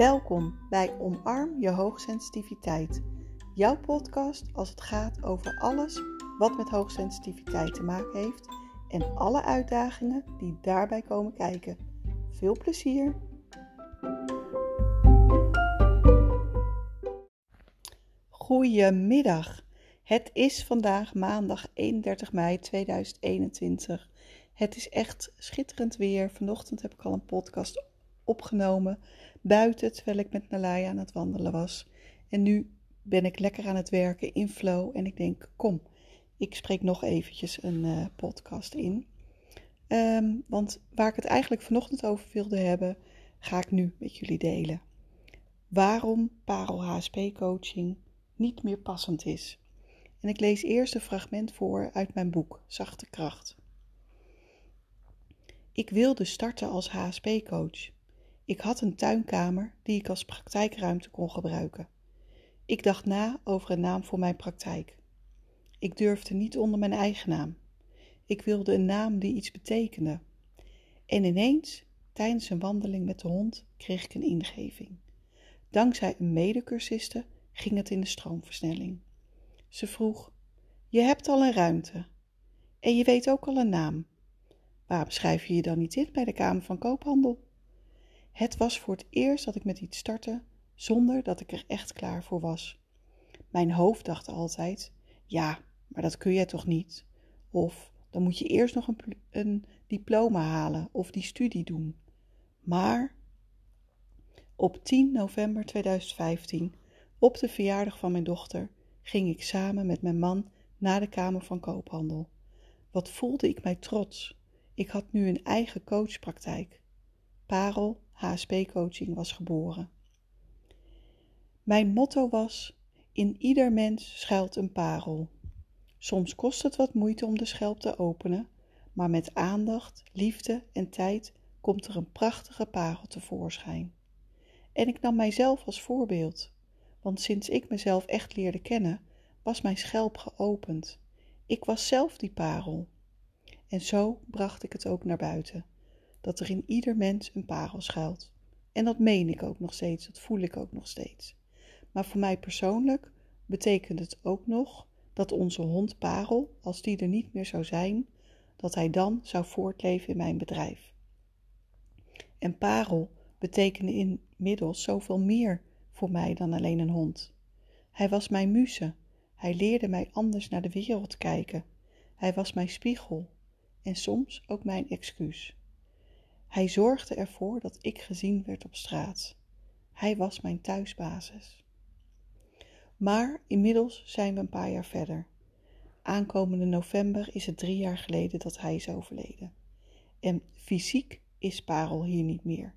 Welkom bij Omarm je hoogsensitiviteit. Jouw podcast als het gaat over alles wat met hoogsensitiviteit te maken heeft en alle uitdagingen die daarbij komen kijken. Veel plezier! Goedemiddag. Het is vandaag maandag 31 mei 2021. Het is echt schitterend weer. Vanochtend heb ik al een podcast opgenomen buiten terwijl ik met Nalaya aan het wandelen was. En nu ben ik lekker aan het werken in flow en ik denk, kom, ik spreek nog eventjes een uh, podcast in. Um, want waar ik het eigenlijk vanochtend over wilde hebben, ga ik nu met jullie delen. Waarom parel HSP coaching niet meer passend is. En ik lees eerst een fragment voor uit mijn boek Zachte Kracht. Ik wilde starten als HSP-coach. Ik had een tuinkamer die ik als praktijkruimte kon gebruiken. Ik dacht na over een naam voor mijn praktijk. Ik durfde niet onder mijn eigen naam. Ik wilde een naam die iets betekende. En ineens, tijdens een wandeling met de hond, kreeg ik een ingeving. Dankzij een medecursiste ging het in de stroomversnelling. Ze vroeg: Je hebt al een ruimte. En je weet ook al een naam. Waarom schrijf je je dan niet in bij de Kamer van Koophandel? Het was voor het eerst dat ik met iets startte zonder dat ik er echt klaar voor was. Mijn hoofd dacht altijd: ja, maar dat kun jij toch niet? Of dan moet je eerst nog een, een diploma halen of die studie doen. Maar op 10 november 2015, op de verjaardag van mijn dochter, ging ik samen met mijn man naar de Kamer van Koophandel. Wat voelde ik mij trots. Ik had nu een eigen coachpraktijk. Parel HSP-coaching was geboren. Mijn motto was: In ieder mens schuilt een parel. Soms kost het wat moeite om de schelp te openen, maar met aandacht, liefde en tijd komt er een prachtige parel tevoorschijn. En ik nam mijzelf als voorbeeld, want sinds ik mezelf echt leerde kennen, was mijn schelp geopend. Ik was zelf die parel. En zo bracht ik het ook naar buiten dat er in ieder mens een parel schuilt. En dat meen ik ook nog steeds, dat voel ik ook nog steeds. Maar voor mij persoonlijk betekent het ook nog dat onze hond Parel, als die er niet meer zou zijn, dat hij dan zou voortleven in mijn bedrijf. En Parel betekende inmiddels zoveel meer voor mij dan alleen een hond. Hij was mijn muze. Hij leerde mij anders naar de wereld kijken. Hij was mijn spiegel en soms ook mijn excuus. Hij zorgde ervoor dat ik gezien werd op straat. Hij was mijn thuisbasis. Maar inmiddels zijn we een paar jaar verder. Aankomende november is het drie jaar geleden dat hij is overleden. En fysiek is Parel hier niet meer.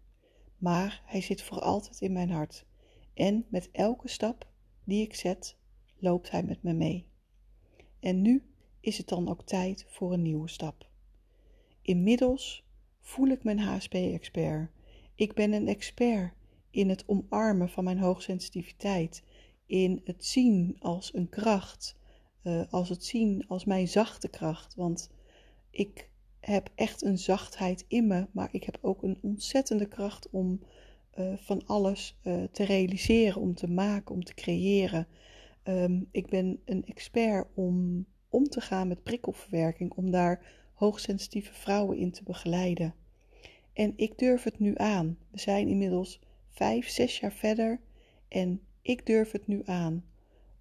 Maar hij zit voor altijd in mijn hart. En met elke stap die ik zet, loopt hij met me mee. En nu is het dan ook tijd voor een nieuwe stap. Inmiddels voel ik mijn HSP-expert. Ik ben een expert in het omarmen van mijn hoogsensitiviteit, in het zien als een kracht, uh, als het zien als mijn zachte kracht. Want ik heb echt een zachtheid in me, maar ik heb ook een ontzettende kracht om uh, van alles uh, te realiseren, om te maken, om te creëren. Um, ik ben een expert om om te gaan met prikkelverwerking, om daar hoogsensitieve vrouwen in te begeleiden. En ik durf het nu aan. We zijn inmiddels vijf, zes jaar verder en ik durf het nu aan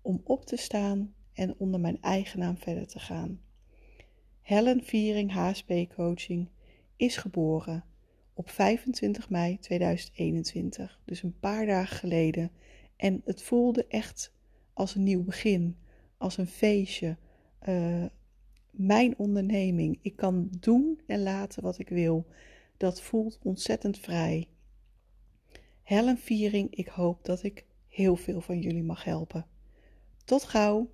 om op te staan en onder mijn eigen naam verder te gaan. Helen Viering HSP Coaching is geboren op 25 mei 2021, dus een paar dagen geleden. En het voelde echt als een nieuw begin, als een feestje. Uh, mijn onderneming. Ik kan doen en laten wat ik wil. Dat voelt ontzettend vrij. Helen Viering, ik hoop dat ik heel veel van jullie mag helpen. Tot gauw!